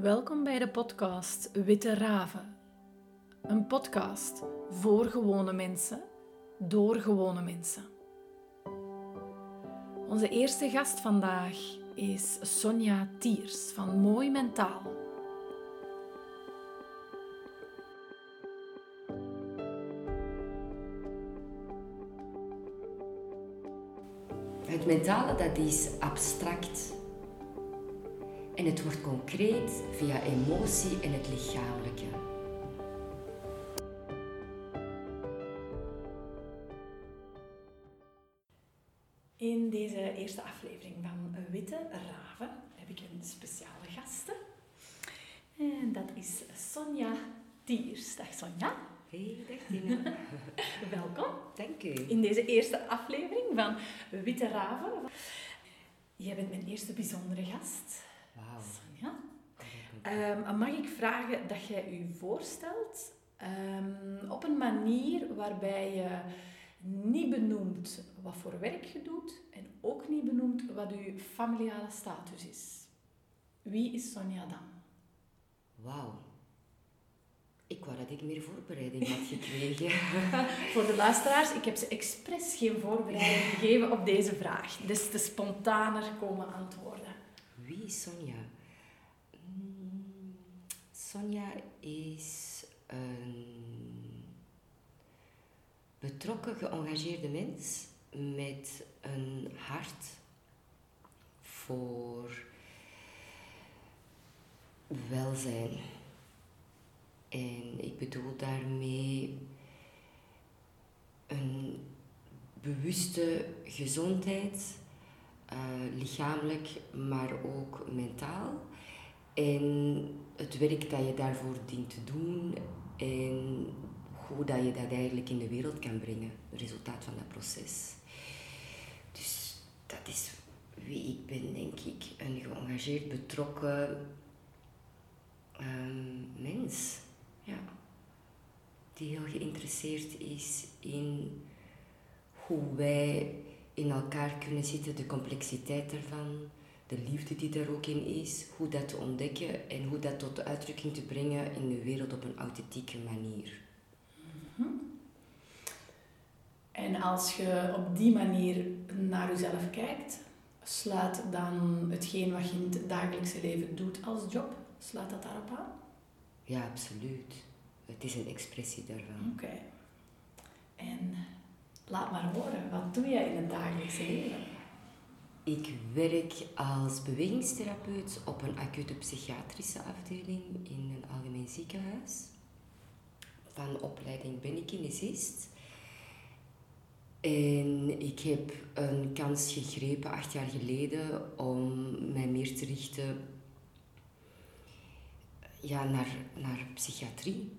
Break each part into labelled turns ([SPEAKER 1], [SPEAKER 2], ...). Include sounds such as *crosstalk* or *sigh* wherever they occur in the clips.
[SPEAKER 1] Welkom bij de podcast Witte Raven. Een podcast voor gewone mensen, door gewone mensen. Onze eerste gast vandaag is Sonja Tiers van Mooi Mentaal.
[SPEAKER 2] Het mentale dat is abstract en het wordt concreet via emotie en het lichamelijke.
[SPEAKER 1] In deze eerste aflevering van Witte Raven heb ik een speciale gasten. En dat is Sonja Tiers. Dag Sonja.
[SPEAKER 2] Hey, dag Tina. *laughs*
[SPEAKER 1] Welkom
[SPEAKER 2] Dank u.
[SPEAKER 1] in deze eerste aflevering van Witte Raven. Jij bent mijn eerste bijzondere gast.
[SPEAKER 2] Wauw.
[SPEAKER 1] Sonja. Ehm, mag ik vragen dat jij u voorstelt ehm, op een manier waarbij je niet benoemt wat voor werk je doet en ook niet benoemt wat uw familiale status is. Wie is Sonja dan?
[SPEAKER 2] Wauw. Ik wou dat ik meer voorbereiding had gekregen. *laughs*
[SPEAKER 1] Voor de luisteraars, ik heb ze expres geen voorbereiding gegeven op deze vraag. Dus te spontaner komen antwoorden.
[SPEAKER 2] Wie is Sonja? Mm, Sonja is een betrokken, geëngageerde mens met een hart voor welzijn. En ik bedoel daarmee een bewuste gezondheid, eh, lichamelijk, maar ook mentaal. En het werk dat je daarvoor dient te doen en hoe dat je dat eigenlijk in de wereld kan brengen, het resultaat van dat proces. Dus dat is wie ik ben, denk ik. Een geëngageerd, betrokken ehm, mens. Ja. Die heel geïnteresseerd is in hoe wij in elkaar kunnen zitten, de complexiteit ervan, de liefde die er ook in is, hoe dat te ontdekken en hoe dat tot de uitdrukking te brengen in de wereld op een authentieke manier.
[SPEAKER 1] En als je op die manier naar jezelf kijkt, sluit dan hetgeen wat je in het dagelijkse leven doet als job, sluit dat daarop aan?
[SPEAKER 2] Ja, absoluut. Het is een expressie daarvan.
[SPEAKER 1] Oké. Laat maar horen, wat doe jij in het dagelijkse leven?
[SPEAKER 2] Ik werk als bewegingstherapeut op een acute psychiatrische afdeling in een algemeen ziekenhuis. Van opleiding ben ik kinesist. En ik heb een kans gegrepen acht jaar geleden om mij meer te richten ja, naar, naar psychiatrie.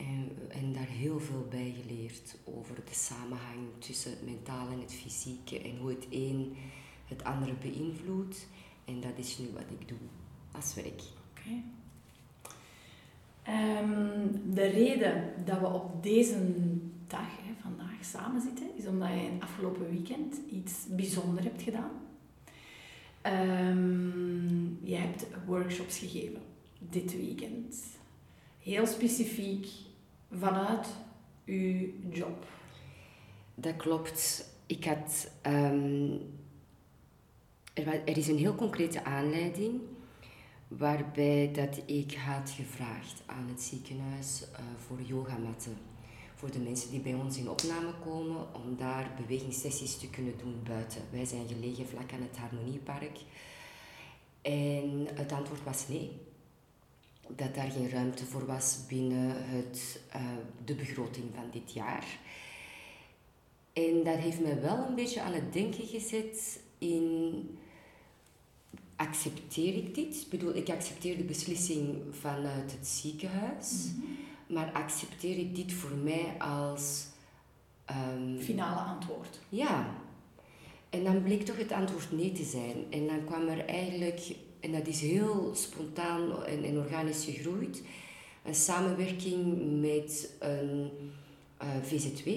[SPEAKER 2] En, en daar heel veel bij geleerd over de samenhang tussen het mentale en het fysieke en hoe het een het andere beïnvloedt. En dat is nu wat ik doe als werk.
[SPEAKER 1] Ehm, de reden dat we op deze dag, vandaag, samen zitten, is omdat je het afgelopen weekend iets bijzonders hebt gedaan. Ehm je hebt workshops gegeven dit weekend. Heel specifiek vanuit uw job.
[SPEAKER 2] Dat klopt. Ik had, ehm, er, er is een heel concrete aanleiding waarbij dat ik had gevraagd aan het ziekenhuis eh, voor yogamatten. Voor de mensen die bij ons in opname komen, om daar bewegingssessies te kunnen doen buiten. Wij zijn gelegen vlak aan het Harmoniepark. En het antwoord was nee. Dat daar geen ruimte voor was binnen het, eh, de begroting van dit jaar. En dat heeft me wel een beetje aan het denken gezet in accepteer ik dit? Ik bedoel, ik accepteer de beslissing vanuit het ziekenhuis, maar accepteer ik dit voor mij als ehm,
[SPEAKER 1] Finale antwoord.
[SPEAKER 2] ja. En dan bleek toch het antwoord nee te zijn. En dan kwam er eigenlijk, en dat is heel spontaan en, en organisch gegroeid, een samenwerking met een eh, VZW,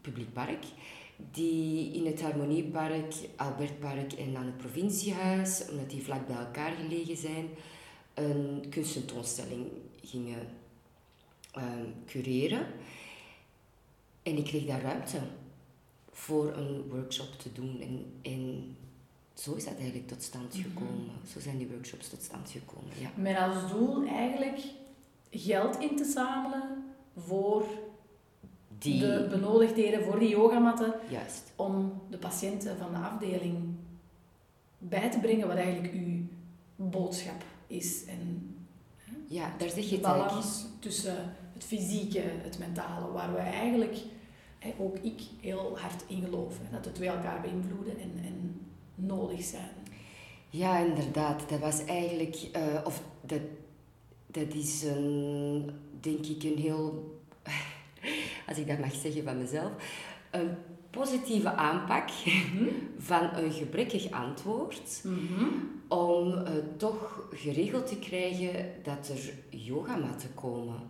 [SPEAKER 2] Publiek Park, die in het Harmoniepark, Albertpark en aan het provinciehuis, omdat die vlak bij elkaar gelegen zijn, een kunstentoonstelling gingen ehm, cureren. En ik kreeg daar ruimte voor een workshop te doen. En, en zo is dat eigenlijk tot stand
[SPEAKER 1] Mhm.
[SPEAKER 2] gekomen. Zo zijn die workshops tot stand gekomen, ja.
[SPEAKER 1] Met als doel eigenlijk geld in te zamelen voor
[SPEAKER 2] Die,
[SPEAKER 1] de benodigdheden, voor die yogamatten,
[SPEAKER 2] juist.
[SPEAKER 1] om de patiënten van de afdeling bij te brengen wat eigenlijk uw boodschap is. En
[SPEAKER 2] Ja, daar zeg je het eigenlijk.
[SPEAKER 1] balans tussen het fysieke, het mentale, waar we eigenlijk, hè, ook ik, heel hard in geloof. Hè, dat de twee elkaar beïnvloeden en, en nodig zijn.
[SPEAKER 2] Ja, inderdaad. Dat was eigenlijk, eh, of dat, dat is een, denk ik een heel, *laughs* als ik dat mag zeggen van mezelf, een positieve aanpak *laughs* van een gebrekkig antwoord om eh, toch geregeld te krijgen dat er yogamatten komen.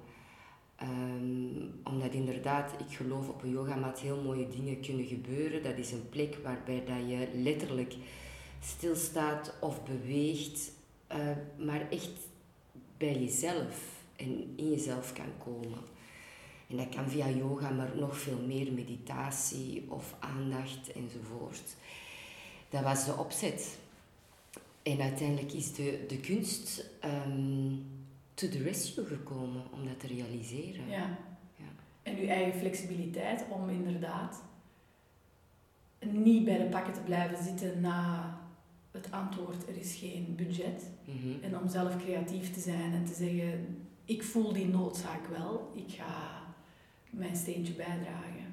[SPEAKER 2] Ehm, omdat inderdaad, ik geloof op een yogamat heel mooie dingen kunnen gebeuren. Dat is een plek waarbij dat je letterlijk stilstaat of beweegt, eh, maar echt bij jezelf en in jezelf kan komen. En dat kan via yoga, maar nog veel meer meditatie of aandacht enzovoort. Dat was de opzet. En uiteindelijk is de, de kunst ehm to the rescue gekomen om dat te realiseren.
[SPEAKER 1] Ja.
[SPEAKER 2] Ja.
[SPEAKER 1] En uw eigen flexibiliteit om inderdaad niet bij de pakken te blijven zitten na het antwoord, er is geen budget.
[SPEAKER 2] Mhm.
[SPEAKER 1] En om zelf creatief te zijn en te zeggen, ik voel die noodzaak wel, ik ga mijn steentje bijdragen.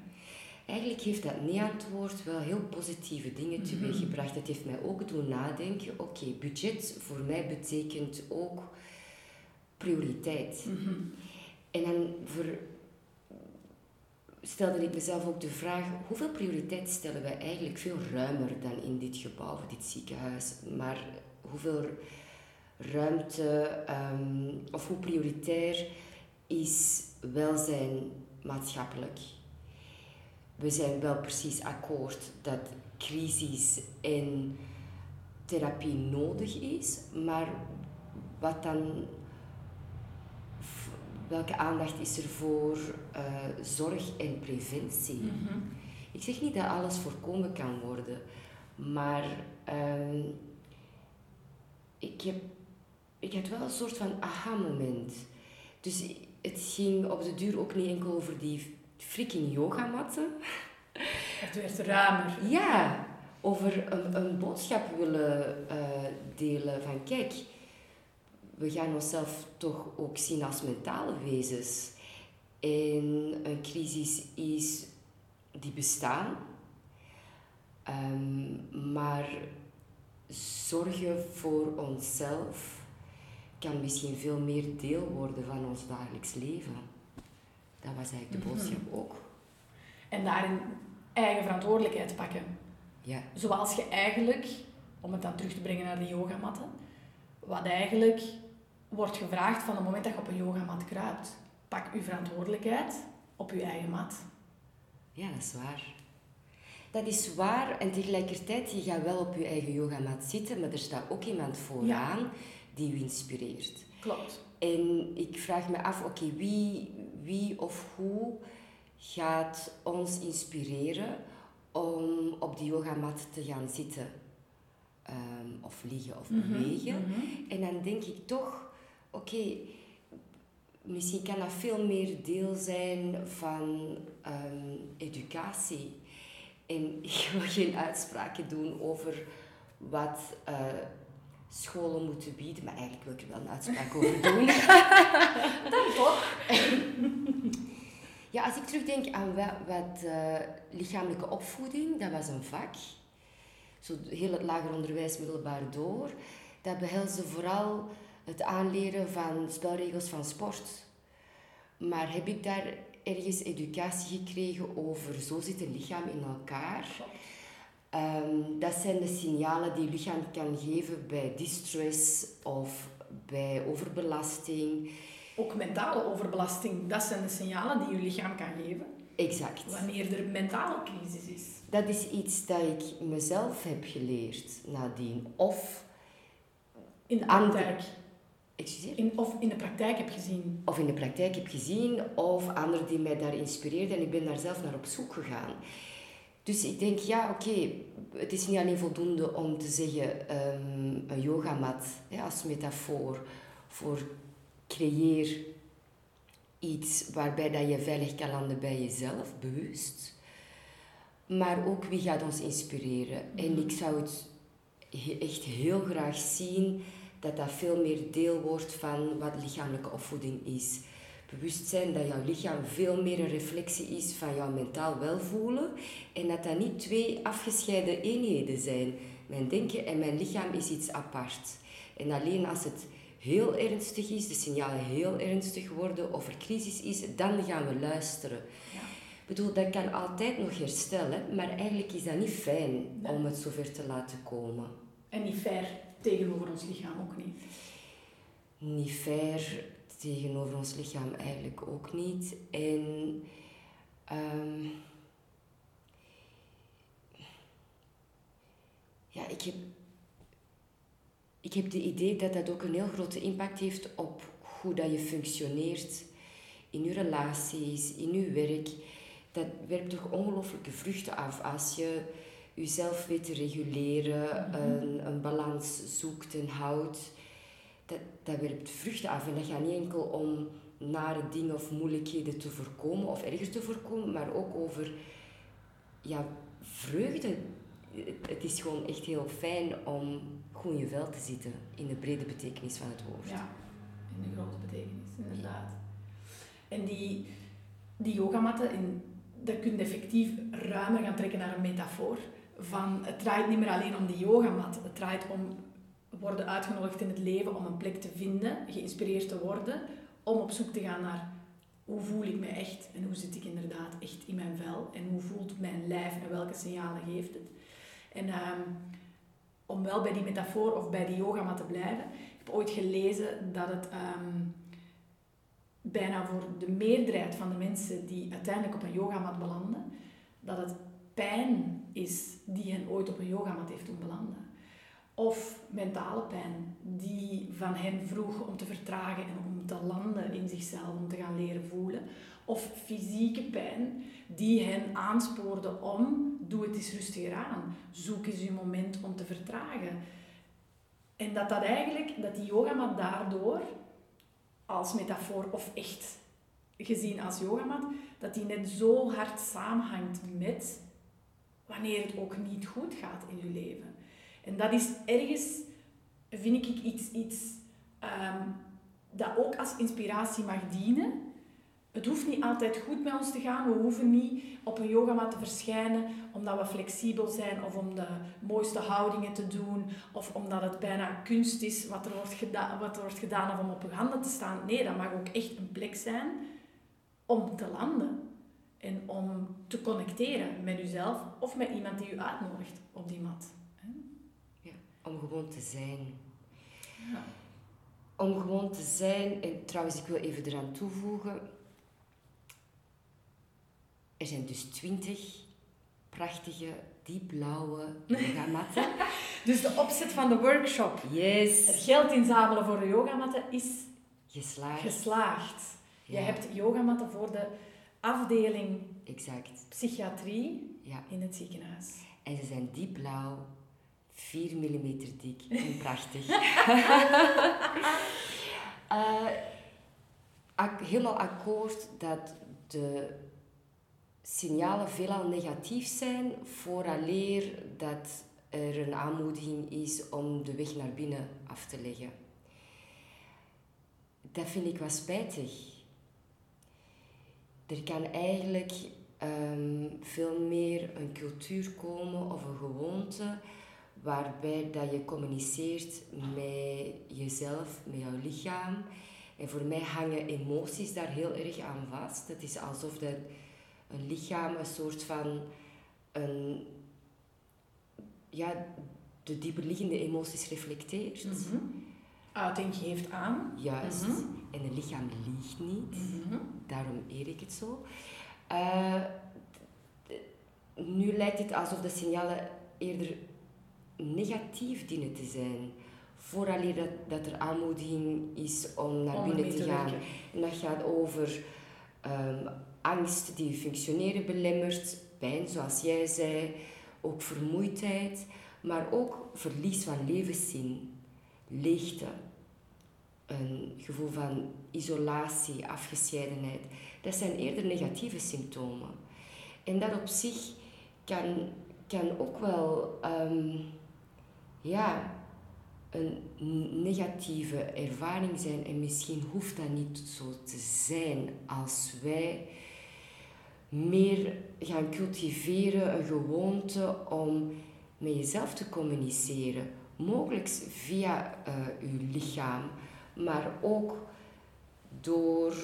[SPEAKER 2] Eigenlijk heeft dat nee-antwoord wel heel positieve dingen
[SPEAKER 1] Mhm.
[SPEAKER 2] teweeggebracht. Het heeft mij ook doen nadenken, oké, budget voor mij betekent ook prioriteit. En dan voor, stelde ik mezelf ook de vraag, hoeveel prioriteit stellen wij eigenlijk veel ruimer dan in dit gebouw, of dit ziekenhuis, maar hoeveel ruimte ehm, of hoe prioritair is welzijn maatschappelijk? We zijn wel precies akkoord dat crisis en therapie nodig is, maar wat dan welke aandacht is er voor eh, zorg en preventie?
[SPEAKER 1] Mhm.
[SPEAKER 2] Ik zeg niet dat alles voorkomen kan worden, maar ehm, ik, heb, ik had wel een soort van aha-moment. Dus het ging op de duur ook niet enkel over die freaking yogamatten.
[SPEAKER 1] Het werd ruimer.
[SPEAKER 2] Ja, over een, een boodschap willen eh, delen van kijk, we gaan onszelf toch ook zien als mentale wezens. En een crisis is die bestaan. Ehm, maar zorgen voor onszelf kan misschien veel meer deel worden van ons dagelijks leven. Dat was eigenlijk de
[SPEAKER 1] Mhm.
[SPEAKER 2] boodschap ook.
[SPEAKER 1] En daarin eigen verantwoordelijkheid pakken.
[SPEAKER 2] Ja.
[SPEAKER 1] Zoals je eigenlijk, om het dan terug te brengen naar de yogamatten, wat eigenlijk wordt gevraagd van het moment dat je op een yogamat kruipt. Pak uw verantwoordelijkheid op uw eigen mat.
[SPEAKER 2] Ja, dat is waar. Dat is waar en tegelijkertijd, je gaat wel op je eigen yogamat zitten, maar er staat ook iemand vooraan die u inspireert.
[SPEAKER 1] Klopt.
[SPEAKER 2] En ik vraag me af, oké, wie, wie of hoe gaat ons inspireren om op die yogamat te gaan zitten? Ehm, of liggen of
[SPEAKER 1] Mhm,
[SPEAKER 2] bewegen.
[SPEAKER 1] mhm.
[SPEAKER 2] En dan denk ik toch, oké, misschien kan dat veel meer deel zijn van ehm, educatie. En *laughs* ik wil geen uitspraken doen over wat eh, scholen moeten bieden, maar eigenlijk wil ik er wel een uitspraak over *laughs* doen. *laughs*
[SPEAKER 1] Dan toch?
[SPEAKER 2] Ja, als ik terugdenk aan wat, wat eh, lichamelijke opvoeding, dat was een vak. Zo heel het lager onderwijs middelbaar door. Dat behelsde vooral het aanleren van spelregels van sport. Maar heb ik daar ergens educatie gekregen over zo zit een lichaam in elkaar? Ehm, dat zijn de signalen die je lichaam kan geven bij distress of bij overbelasting.
[SPEAKER 1] Ook mentale overbelasting, dat zijn de signalen die je lichaam kan geven
[SPEAKER 2] Exact.
[SPEAKER 1] wanneer er een mentale crisis is.
[SPEAKER 2] Dat is iets dat ik mezelf heb geleerd nadien. Of
[SPEAKER 1] In de
[SPEAKER 2] Andere-
[SPEAKER 1] praktijk.
[SPEAKER 2] Excuseer?
[SPEAKER 1] In, of in de praktijk heb gezien.
[SPEAKER 2] Of in de praktijk heb gezien, of anderen die mij daar inspireerden en ik ben daar zelf naar op zoek gegaan. Dus ik denk, ja, oké, het is niet alleen voldoende om te zeggen um, een yogamat hè, als metafoor voor creëer iets waarbij dat je veilig kan landen bij jezelf, bewust. Maar ook wie gaat ons inspireren. En
[SPEAKER 1] Mhm.
[SPEAKER 2] ik zou het echt heel graag zien dat dat veel meer deel wordt van wat lichamelijke opvoeding is. Bewustzijn dat jouw lichaam veel meer een reflectie is van jouw mentaal welvoelen en dat dat niet twee afgescheiden eenheden zijn. Mijn denken en mijn lichaam is iets apart. En alleen als het heel ernstig is, de signalen heel ernstig worden of er crisis is, dan gaan we luisteren.
[SPEAKER 1] Ja.
[SPEAKER 2] Ik bedoel, dat kan altijd nog herstellen, maar eigenlijk is dat niet fijn
[SPEAKER 1] Nee.
[SPEAKER 2] om het zover te laten komen.
[SPEAKER 1] En niet fair tegenover ons lichaam ook niet.
[SPEAKER 2] Niet fair tegenover ons lichaam eigenlijk ook niet. En ehm, ja, ik heb, ik heb de idee dat dat ook een heel grote impact heeft op hoe dat je functioneert in je relaties, in je werk. Dat werpt toch ongelooflijke vruchten af als je jezelf weet te reguleren,
[SPEAKER 1] Mhm.
[SPEAKER 2] een, een balans zoekt en houdt. Dat, dat werpt vruchten af. En dat gaat niet enkel om nare dingen of moeilijkheden te voorkomen of erger te voorkomen, maar ook over ja, vreugde. Het, het is gewoon echt heel fijn om goed in je vel te zitten, in de brede betekenis van het woord.
[SPEAKER 1] Ja, in de grote betekenis, inderdaad. En die, die yogamatten, in, dat kun je effectief ruimer gaan trekken naar een metafoor. Van, het draait niet meer alleen om die yogamat. Het draait om worden uitgenodigd in het leven om een plek te vinden, geïnspireerd te worden, om op zoek te gaan naar hoe voel ik me echt en hoe zit ik inderdaad echt in mijn vel en hoe voelt mijn lijf en welke signalen geeft het. En ehm, om wel bij die metafoor of bij die yogamat te blijven, ik heb ooit gelezen dat het ehm, bijna voor de meerderheid van de mensen die uiteindelijk op een yogamat belanden, dat het pijn is die hen ooit op een yogamat heeft doen belanden. Of mentale pijn die van hen vroeg om te vertragen en om te landen in zichzelf, om te gaan leren voelen. Of fysieke pijn die hen aanspoorde om, doe het eens rustiger aan, zoek eens je moment om te vertragen. En dat dat eigenlijk, dat die yogamat daardoor, als metafoor of echt gezien als yogamat, dat die net zo hard samenhangt met wanneer het ook niet goed gaat in je leven. En dat is ergens, vind ik, iets, iets ehm, dat ook als inspiratie mag dienen. Het hoeft niet altijd goed met ons te gaan. We hoeven niet op een yogamat te verschijnen omdat we flexibel zijn of om de mooiste houdingen te doen of omdat het bijna kunst is wat er wordt gedaan, wat er wordt gedaan of om op je handen te staan. Nee, dat mag ook echt een plek zijn om te landen en om te connecteren met jezelf of met iemand die u uitnodigt op die mat.
[SPEAKER 2] Om gewoon te zijn.
[SPEAKER 1] Ja.
[SPEAKER 2] Om gewoon te zijn, en trouwens, ik wil even eraan toevoegen. Er zijn dus twintig prachtige, diepblauwe yogamatten. *laughs*
[SPEAKER 1] Dus de opzet van de workshop, het
[SPEAKER 2] Yes!
[SPEAKER 1] geld inzamelen voor de yogamatten, is
[SPEAKER 2] Geslaagd.
[SPEAKER 1] geslaagd. Je
[SPEAKER 2] Ja,
[SPEAKER 1] hebt yogamatten voor de afdeling
[SPEAKER 2] Exact.
[SPEAKER 1] psychiatrie
[SPEAKER 2] Ja.
[SPEAKER 1] in het ziekenhuis.
[SPEAKER 2] En ze zijn diepblauw, 4 mm dik en prachtig. *laughs* Eh, ak- helemaal akkoord dat de signalen veelal negatief zijn, vooraleer dat er een aanmoediging is om de weg naar binnen af te leggen. Dat vind ik wel spijtig. Er kan eigenlijk ehm, veel meer een cultuur komen of een gewoonte waarbij dat je communiceert met jezelf, met jouw lichaam. En voor mij hangen emoties daar heel erg aan vast. Het is alsof dat een lichaam een soort van een, ja, de dieperliggende emoties reflecteert.
[SPEAKER 1] Mhm. Uiting geeft aan.
[SPEAKER 2] Juist.
[SPEAKER 1] Mhm.
[SPEAKER 2] En een lichaam liegt niet.
[SPEAKER 1] Mhm.
[SPEAKER 2] Daarom eer ik het zo. Eh, nu lijkt het alsof de signalen eerder negatief dienen te zijn. Vooraleer dat, dat er aanmoediging is om naar
[SPEAKER 1] Om
[SPEAKER 2] binnen te
[SPEAKER 1] te
[SPEAKER 2] gaan. En dat gaat over ehm, angst die functioneren belemmert, pijn zoals jij zei, ook vermoeidheid, maar ook verlies van levenszin, leegte, een gevoel van isolatie, afgescheidenheid. Dat zijn eerder negatieve symptomen. En dat op zich kan, kan ook wel ehm, ja, een negatieve ervaring zijn en misschien hoeft dat niet zo te zijn als wij meer gaan cultiveren een gewoonte om met jezelf te communiceren. Mogelijk via eh je lichaam, maar ook door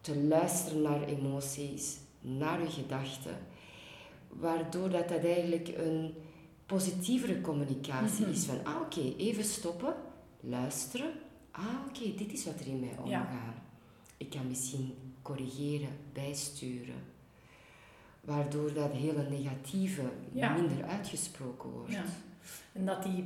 [SPEAKER 2] te luisteren naar emoties, naar je gedachten, waardoor dat, dat eigenlijk een positievere communicatie is van, ah oké, even stoppen, luisteren, ah oké, dit is wat er in mij
[SPEAKER 1] Ja.
[SPEAKER 2] omgaat. Ik kan misschien corrigeren, bijsturen, waardoor dat hele negatieve
[SPEAKER 1] Ja.
[SPEAKER 2] minder uitgesproken wordt.
[SPEAKER 1] Ja. En dat die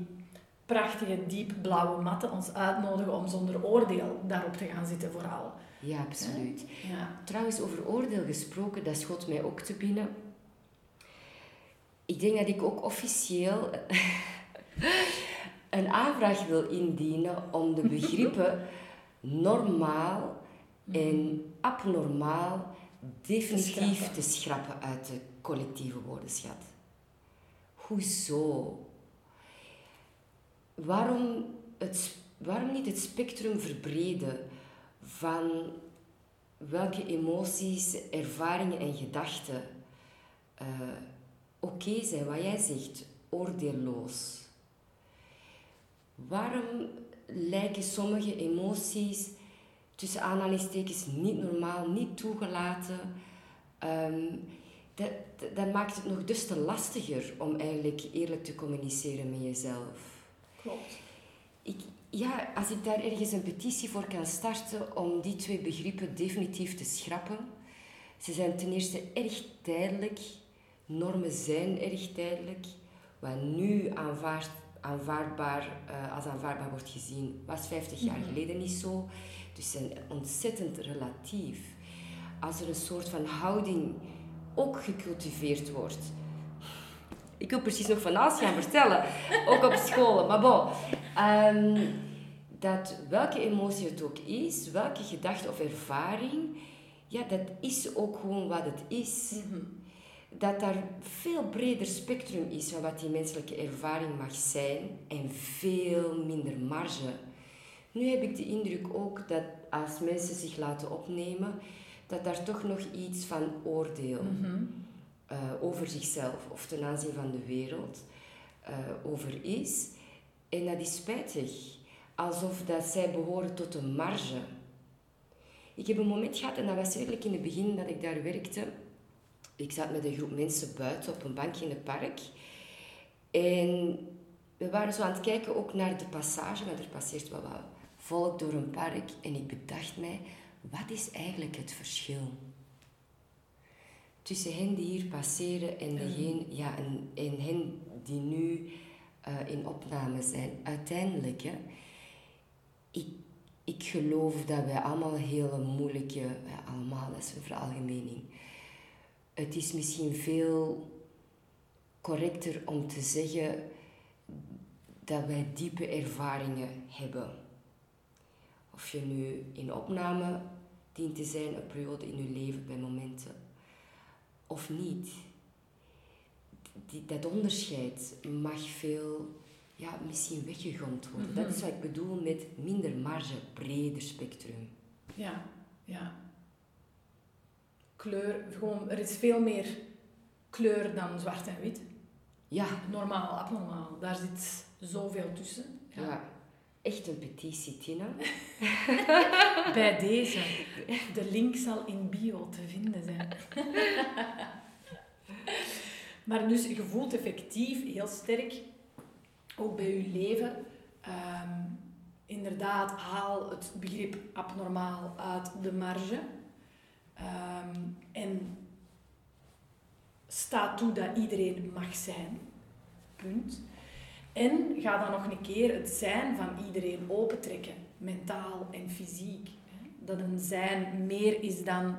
[SPEAKER 1] prachtige, diep blauwe matten ons uitnodigen om zonder oordeel daarop te gaan zitten vooral.
[SPEAKER 2] Ja, absoluut.
[SPEAKER 1] Ja.
[SPEAKER 2] Trouwens, over oordeel gesproken, dat schot mij ook te binnen. Ik denk dat ik ook officieel *laughs* een aanvraag wil indienen om de begrippen *laughs* normaal en abnormaal definitief
[SPEAKER 1] schrappen.
[SPEAKER 2] te schrappen uit de collectieve woordenschat. Hoezo? Waarom, het, waarom niet het spectrum verbreden van welke emoties, ervaringen en gedachten eh, oké zijn, wat jij zegt, oordeelloos. Waarom lijken sommige emoties tussen aanhalingstekens niet normaal, niet toegelaten? Ehm, dat, dat- dat maakt het nog dus te lastiger om eigenlijk eerlijk te communiceren met jezelf.
[SPEAKER 1] Klopt.
[SPEAKER 2] Ik, ja, als ik daar ergens een petitie voor kan starten om die twee begrippen definitief te schrappen. Ze zijn ten eerste erg tijdelijk. Normen zijn erg tijdelijk. Wat nu aanvaard, aanvaardbaar, eh, als aanvaardbaar wordt gezien, was 50 jaar
[SPEAKER 1] Mhm.
[SPEAKER 2] geleden niet zo. Dus ze zijn ontzettend relatief. Als er een soort van houding ook gecultiveerd wordt. Ik wil precies nog van alles gaan vertellen, ook op scholen. Maar bon, Ehm, dat welke emotie het ook is, welke gedachte of ervaring, ja, dat is ook gewoon wat het is.
[SPEAKER 1] Mhm.
[SPEAKER 2] Dat daar veel breder spectrum is van wat die menselijke ervaring mag zijn en veel minder marge. Nu heb ik de indruk ook dat als mensen zich laten opnemen, dat daar toch nog iets van oordeel
[SPEAKER 1] Mhm.
[SPEAKER 2] Eh, over zichzelf of ten aanzien van de wereld eh, over is. En dat is spijtig, alsof dat zij behoren tot een marge. Ik heb een moment gehad, en dat was eigenlijk in het begin dat ik daar werkte. Ik zat met een groep mensen buiten op een bankje in het park. En we waren zo aan het kijken ook naar de passage, want er passeert wel wat volk door een park. En ik bedacht mij, wat is eigenlijk het verschil? Tussen hen die hier passeren en, degene, ja, en, en hen die nu eh, in opname zijn. Uiteindelijk, hè, ik, ik geloof dat wij allemaal hele moeilijke, ja, allemaal, dat is een veralgemening. Het is misschien veel correcter om te zeggen dat wij diepe ervaringen hebben. Of je nu in opname dient te zijn, een periode in je leven bij momenten of niet. Die, dat onderscheid mag veel, ja, misschien weggegomd worden. Dat is wat ik bedoel met minder marge, breder spectrum.
[SPEAKER 1] Ja, ja. Kleur, gewoon, er is veel meer kleur dan zwart en wit.
[SPEAKER 2] Ja,
[SPEAKER 1] Normaal, abnormaal, daar zit zoveel tussen.
[SPEAKER 2] ja. echt een petitie, Tina. *laughs*
[SPEAKER 1] Bij deze, de link zal in bio te vinden zijn. *laughs* maar dus, je voelt effectief heel sterk, ook bij je leven, ehm, inderdaad, haal het begrip abnormaal uit de marge. Ehm, en sta toe dat iedereen mag zijn. Punt. En ga dan nog een keer het zijn van iedereen opentrekken, mentaal en fysiek. Dat een zijn meer is dan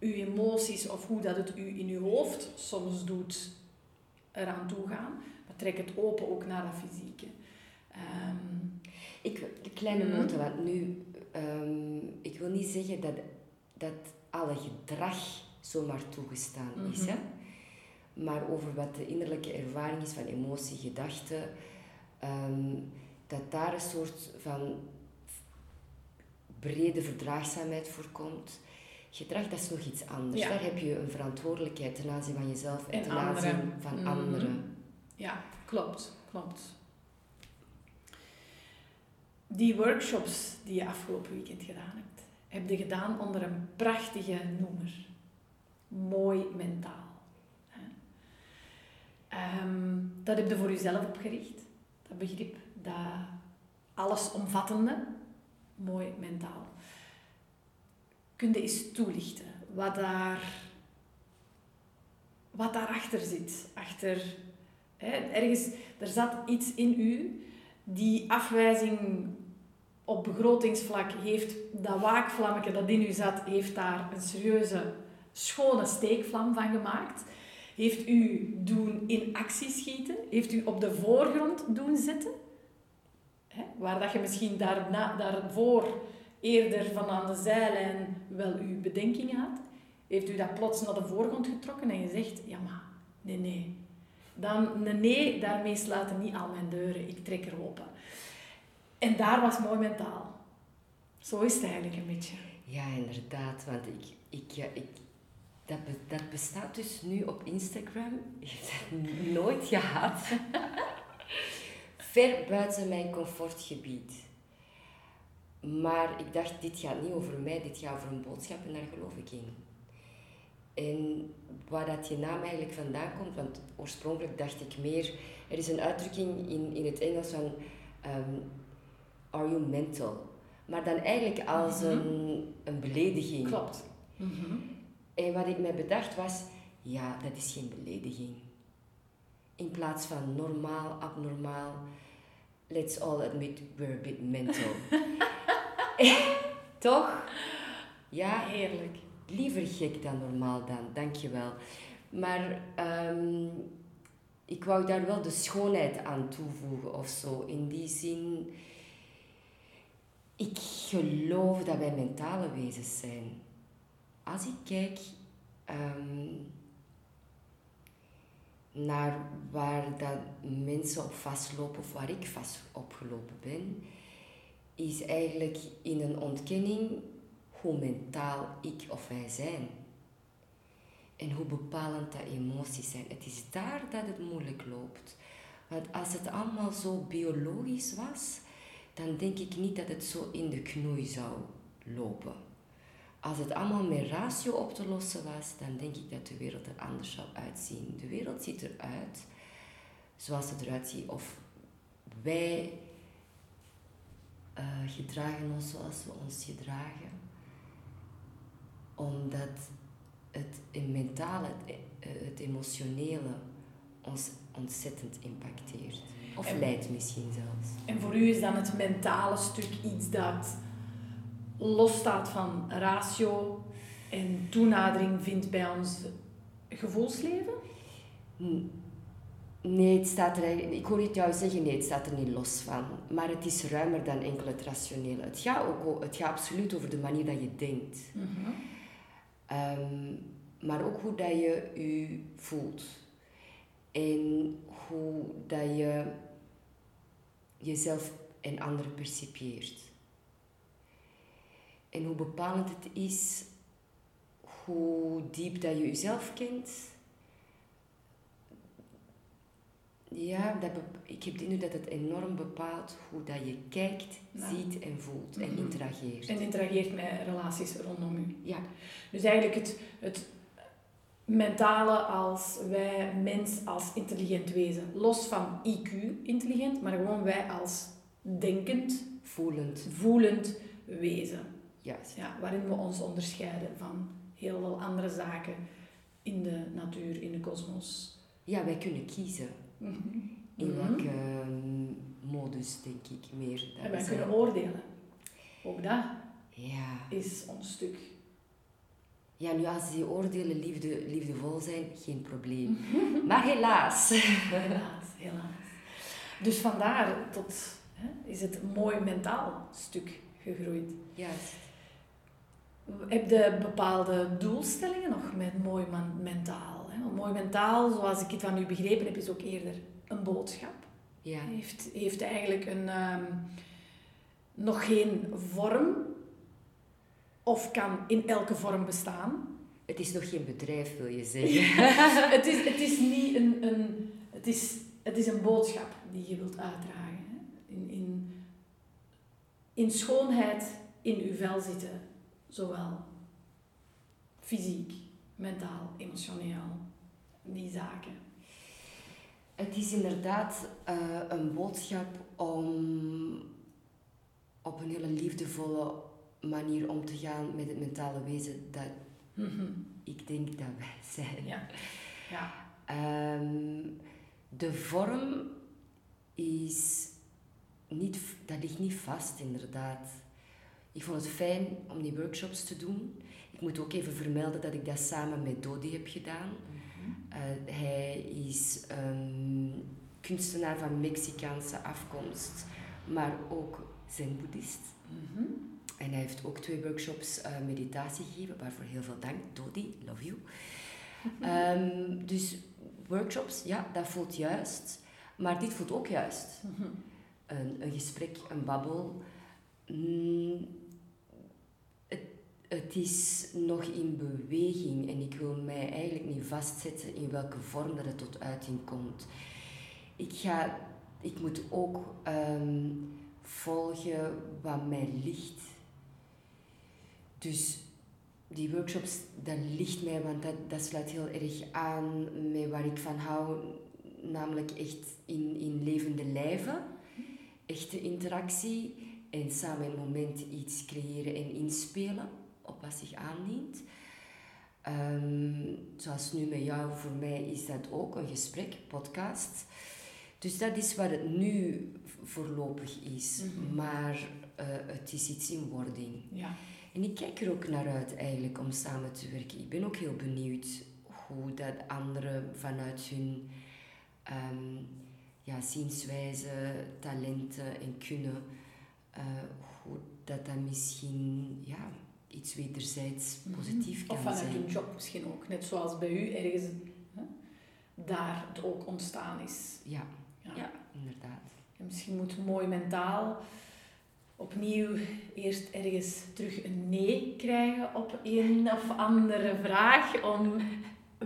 [SPEAKER 1] uw emoties of hoe dat het u in uw hoofd soms doet eraan toe gaan. Maar trek het open ook naar dat fysieke. Um,
[SPEAKER 2] ik, de kleine mm. noten, want nu, um, ik wil niet zeggen dat, dat alle gedrag zomaar toegestaan is. Mhm. Hè? Maar over wat de innerlijke ervaring is van emotie, gedachten, um, dat daar een soort van brede verdraagzaamheid voorkomt. Gedrag, dat is nog iets anders. Daar heb je een verantwoordelijkheid ten aanzien van jezelf en, ten aanzien van mhm. anderen.
[SPEAKER 1] Ja, klopt, klopt. Die workshops die je afgelopen weekend gedaan hebt, heb je gedaan onder een prachtige noemer. Mooi mentaal. Um, dat heb je voor jezelf opgericht. Dat begrip, dat allesomvattende, mooi mentaal. Kun je eens toelichten wat daar wat daarachter zit? Achter, hè, ergens, er zat iets in u die afwijzing op begrotingsvlak heeft, dat waakvlammetje dat in u zat, heeft daar een serieuze, schone steekvlam van gemaakt. Heeft u doen in actie schieten? Heeft u op de voorgrond doen zitten? Hè? Waar dat je misschien daarna, daarvoor eerder van aan de zijlijn wel uw bedenkingen had. Heeft u dat plots naar de voorgrond getrokken en je zegt, ja maar, nee, nee. Dan, nee, nee, daarmee sluiten niet al mijn deuren. Ik trek er open. En daar was mooi mentaal. Zo is het eigenlijk een beetje.
[SPEAKER 2] Ja, inderdaad. Want ik, ik, ja, ik, dat, dat bestaat dus nu op Instagram. *laughs* Ik heb dat nooit gehad. *laughs* Ver buiten mijn comfortgebied. Maar ik dacht, dit gaat niet over mij, dit gaat over een boodschap en daar geloof ik in. En waar dat je naam eigenlijk vandaan komt, want oorspronkelijk dacht ik meer... Er is een uitdrukking in, in het Engels van... Um, are you mental? Maar dan eigenlijk als mhm. een, een belediging.
[SPEAKER 1] Klopt. Mhm.
[SPEAKER 2] En wat ik mij bedacht was, ja, dat is geen belediging. In plaats van normaal, abnormaal, let's all admit we're a bit mental. *laughs* *laughs* Toch?
[SPEAKER 1] Ja. Heerlijk.
[SPEAKER 2] Liever gek dan normaal dan, dankjewel. Maar um, ik wou daar wel de schoonheid aan toevoegen of zo. In die zin, ik geloof dat wij mentale wezens zijn als ik kijk ehm, naar waar dat mensen op vastlopen of waar ik vast opgelopen ben, is eigenlijk in een ontkenning hoe mentaal ik of wij zijn. En hoe bepalend dat emoties zijn. Het is daar dat het moeilijk loopt. Want als het allemaal zo biologisch was, dan denk ik niet dat het zo in de knoei zou lopen. Als het allemaal met ratio op te lossen was, dan denk ik dat de wereld er anders zou uitzien. De wereld ziet eruit zoals het eruit ziet. Of wij uh, gedragen ons zoals we ons gedragen. Omdat het mentale, het, eh, het emotionele ons ontzettend impacteert. Of leidt misschien zelfs.
[SPEAKER 1] En voor u is dan het mentale stuk iets dat losstaat van ratio en toenadering vindt bij ons gevoelsleven?
[SPEAKER 2] Nee, het staat er ik hoor het jou zeggen, nee, het staat er niet los van. Maar het is ruimer dan enkel het rationele. Het gaat, ook, het gaat absoluut over de manier dat je denkt. Mhm. Ehm, maar ook hoe dat je je voelt. En hoe dat je jezelf en anderen percipieert. En hoe bepalend het is, hoe diep dat je jezelf kent. Ja, dat ik heb de indruk dat het enorm bepaalt hoe dat je kijkt, ziet en voelt en mhm. interageert.
[SPEAKER 1] En interageert met relaties rondom u.
[SPEAKER 2] Ja.
[SPEAKER 1] Dus eigenlijk het, het mentale als wij, mens als intelligent wezen. Los van IQ intelligent, maar gewoon wij als denkend,
[SPEAKER 2] voelend,
[SPEAKER 1] voelend wezen.
[SPEAKER 2] Juist.
[SPEAKER 1] Ja, waarin we ons onderscheiden van heel veel andere zaken in de natuur, in de kosmos.
[SPEAKER 2] Ja, wij kunnen kiezen. Mhm. In welke modus, denk ik, meer. Dat
[SPEAKER 1] En wij kunnen oordelen. Ook dat
[SPEAKER 2] Ja.
[SPEAKER 1] is ons stuk.
[SPEAKER 2] ja, nu als die oordelen liefde, liefdevol zijn, geen probleem. *laughs* Maar helaas.
[SPEAKER 1] Helaas, helaas. Dus vandaar tot, hè, is het mooi mentaal stuk gegroeid.
[SPEAKER 2] Juist.
[SPEAKER 1] Heb je bepaalde doelstellingen nog met mooi mentaal? Mooi mentaal, zoals ik het van u begrepen heb, is ook eerder een boodschap.
[SPEAKER 2] Ja.
[SPEAKER 1] Heeft, heeft eigenlijk een, ehm, nog geen vorm of kan in elke vorm bestaan.
[SPEAKER 2] Het is nog geen bedrijf, wil je zeggen. *laughs*
[SPEAKER 1] het, is, het is niet een, een, het is, het is een boodschap die je wilt uitdragen. Hè? In, in, in schoonheid in uw vel zitten, zowel fysiek, mentaal, emotioneel, die zaken.
[SPEAKER 2] Het is inderdaad eh, een boodschap om op een hele liefdevolle manier om te gaan met het mentale wezen dat ik denk dat wij zijn.
[SPEAKER 1] Ja. Ja.
[SPEAKER 2] Ehm, de vorm is niet, dat ligt niet vast, inderdaad. Ik vond het fijn om die workshops te doen. Ik moet ook even vermelden dat ik dat samen met Dodi heb gedaan. Eh, hij is een kunstenaar van Mexicaanse afkomst, maar ook zen-boeddhist.
[SPEAKER 1] Mhm.
[SPEAKER 2] En hij heeft ook twee workshops eh, meditatie gegeven, waarvoor heel veel dank. Dodi, love you. Ehm, dus workshops, ja, dat voelt juist. Maar dit voelt ook juist.
[SPEAKER 1] Mhm.
[SPEAKER 2] Een, een gesprek, een babbel. Mm, het, is nog in beweging en ik wil mij eigenlijk niet vastzetten in welke vorm dat het tot uiting komt. Ik, ga, ik moet ook ehm, volgen wat mij ligt. Dus die workshops, dat ligt mij, want dat, dat sluit heel erg aan met waar ik van hou, namelijk echt in, in levende lijven, echte interactie en samen een moment iets creëren en inspelen op wat zich aandient. Ehm, zoals nu met jou, voor mij is dat ook een gesprek, podcast. Dus dat is wat het nu voorlopig is,
[SPEAKER 1] Mhm.
[SPEAKER 2] maar eh, het is iets in wording.
[SPEAKER 1] Ja.
[SPEAKER 2] En ik kijk er ook naar uit eigenlijk om samen te werken. Ik ben ook heel benieuwd hoe dat anderen vanuit hun ehm, ja, zienswijze, talenten en kunnen, eh, hoe dat dan misschien ja, iets wederzijds positief kan
[SPEAKER 1] Of vanuit
[SPEAKER 2] zijn.
[SPEAKER 1] hun job misschien ook. Net zoals bij u ergens hè, daar het ook ontstaan is.
[SPEAKER 2] Ja,
[SPEAKER 1] Ja.
[SPEAKER 2] ja, inderdaad.
[SPEAKER 1] En misschien moet mooi mentaal opnieuw eerst ergens terug een nee krijgen op een of andere vraag om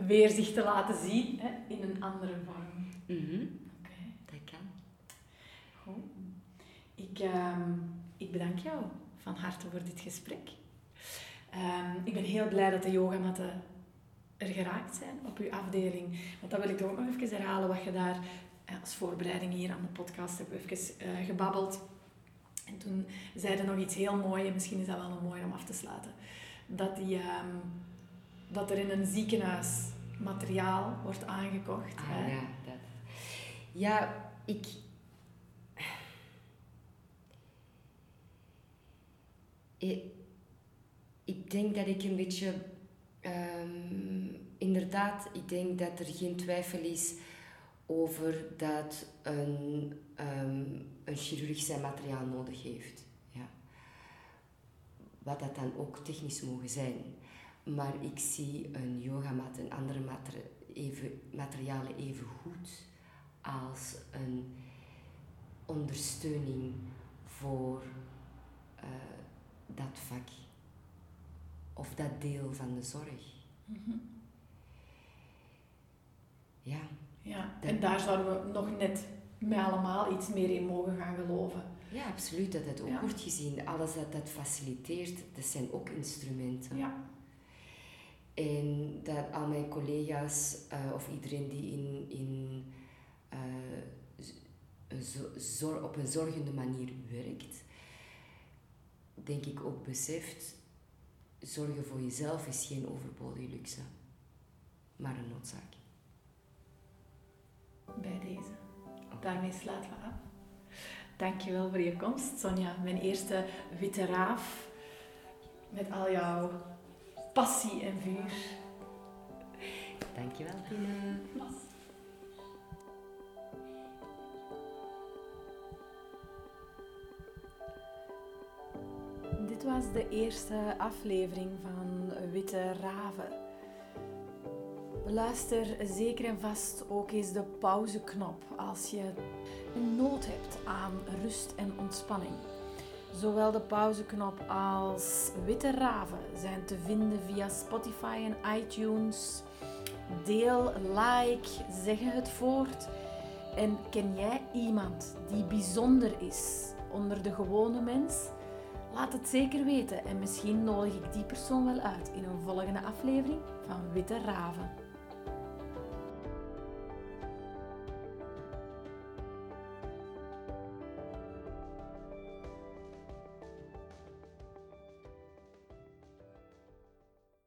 [SPEAKER 1] weer zich te laten zien hè, in een andere vorm.
[SPEAKER 2] Mhm,
[SPEAKER 1] Oké,
[SPEAKER 2] Dat kan.
[SPEAKER 1] goed. Ik, ehm, ik bedank jou van harte voor dit gesprek. Ehm, ik ben heel blij dat de yogamatten er geraakt zijn op uw afdeling. Want dat wil ik toch ook nog even herhalen wat je daar eh, als voorbereiding hier aan de podcast we even eh, gebabbeld. En toen zeiden nog iets heel moois, en misschien is dat wel een mooi om af te sluiten. Dat, die, ehm, dat er in een ziekenhuis materiaal wordt aangekocht.
[SPEAKER 2] Ah,
[SPEAKER 1] hè.
[SPEAKER 2] ja, dat. Ja, ik... ik... Ik denk dat ik een beetje... ehm, inderdaad, ik denk dat er geen twijfel is over dat een, ehm, een chirurg zijn materiaal nodig heeft. Ja. Wat dat dan ook technisch mogen zijn. Maar ik zie een yogamat en andere mater- even, materialen even goed als een ondersteuning voor eh, dat vak of dat deel van de zorg.
[SPEAKER 1] Mhm.
[SPEAKER 2] Ja,
[SPEAKER 1] Ja, en daar zouden we nog net met allemaal iets meer in mogen gaan geloven.
[SPEAKER 2] ja absoluut dat het ook
[SPEAKER 1] Ja.
[SPEAKER 2] wordt gezien. Alles dat dat faciliteert, dat zijn ook instrumenten.
[SPEAKER 1] Ja.
[SPEAKER 2] En dat al mijn collega's eh, of iedereen die in, in, zor- op een zorgende manier werkt, denk ik ook beseft, zorgen voor jezelf is geen overbodige luxe, maar een noodzaak.
[SPEAKER 1] bij deze. Daarmee sluiten we af. Dankjewel voor je komst, Sonja. Mijn eerste witte raaf met al jouw passie en vuur.
[SPEAKER 2] Dankjewel, Tine.
[SPEAKER 1] Dit was de eerste aflevering van Witte Raven. Luister zeker en vast ook eens de pauzeknop als je nood hebt aan rust en ontspanning. Zowel de pauzeknop als Witte Raven zijn te vinden via Spotify en iTunes. Deel, like, zeg het voort. En ken jij iemand die bijzonder is onder de gewone mens? Laat het zeker weten en misschien nodig ik die persoon wel uit in een volgende aflevering van Witte Raven.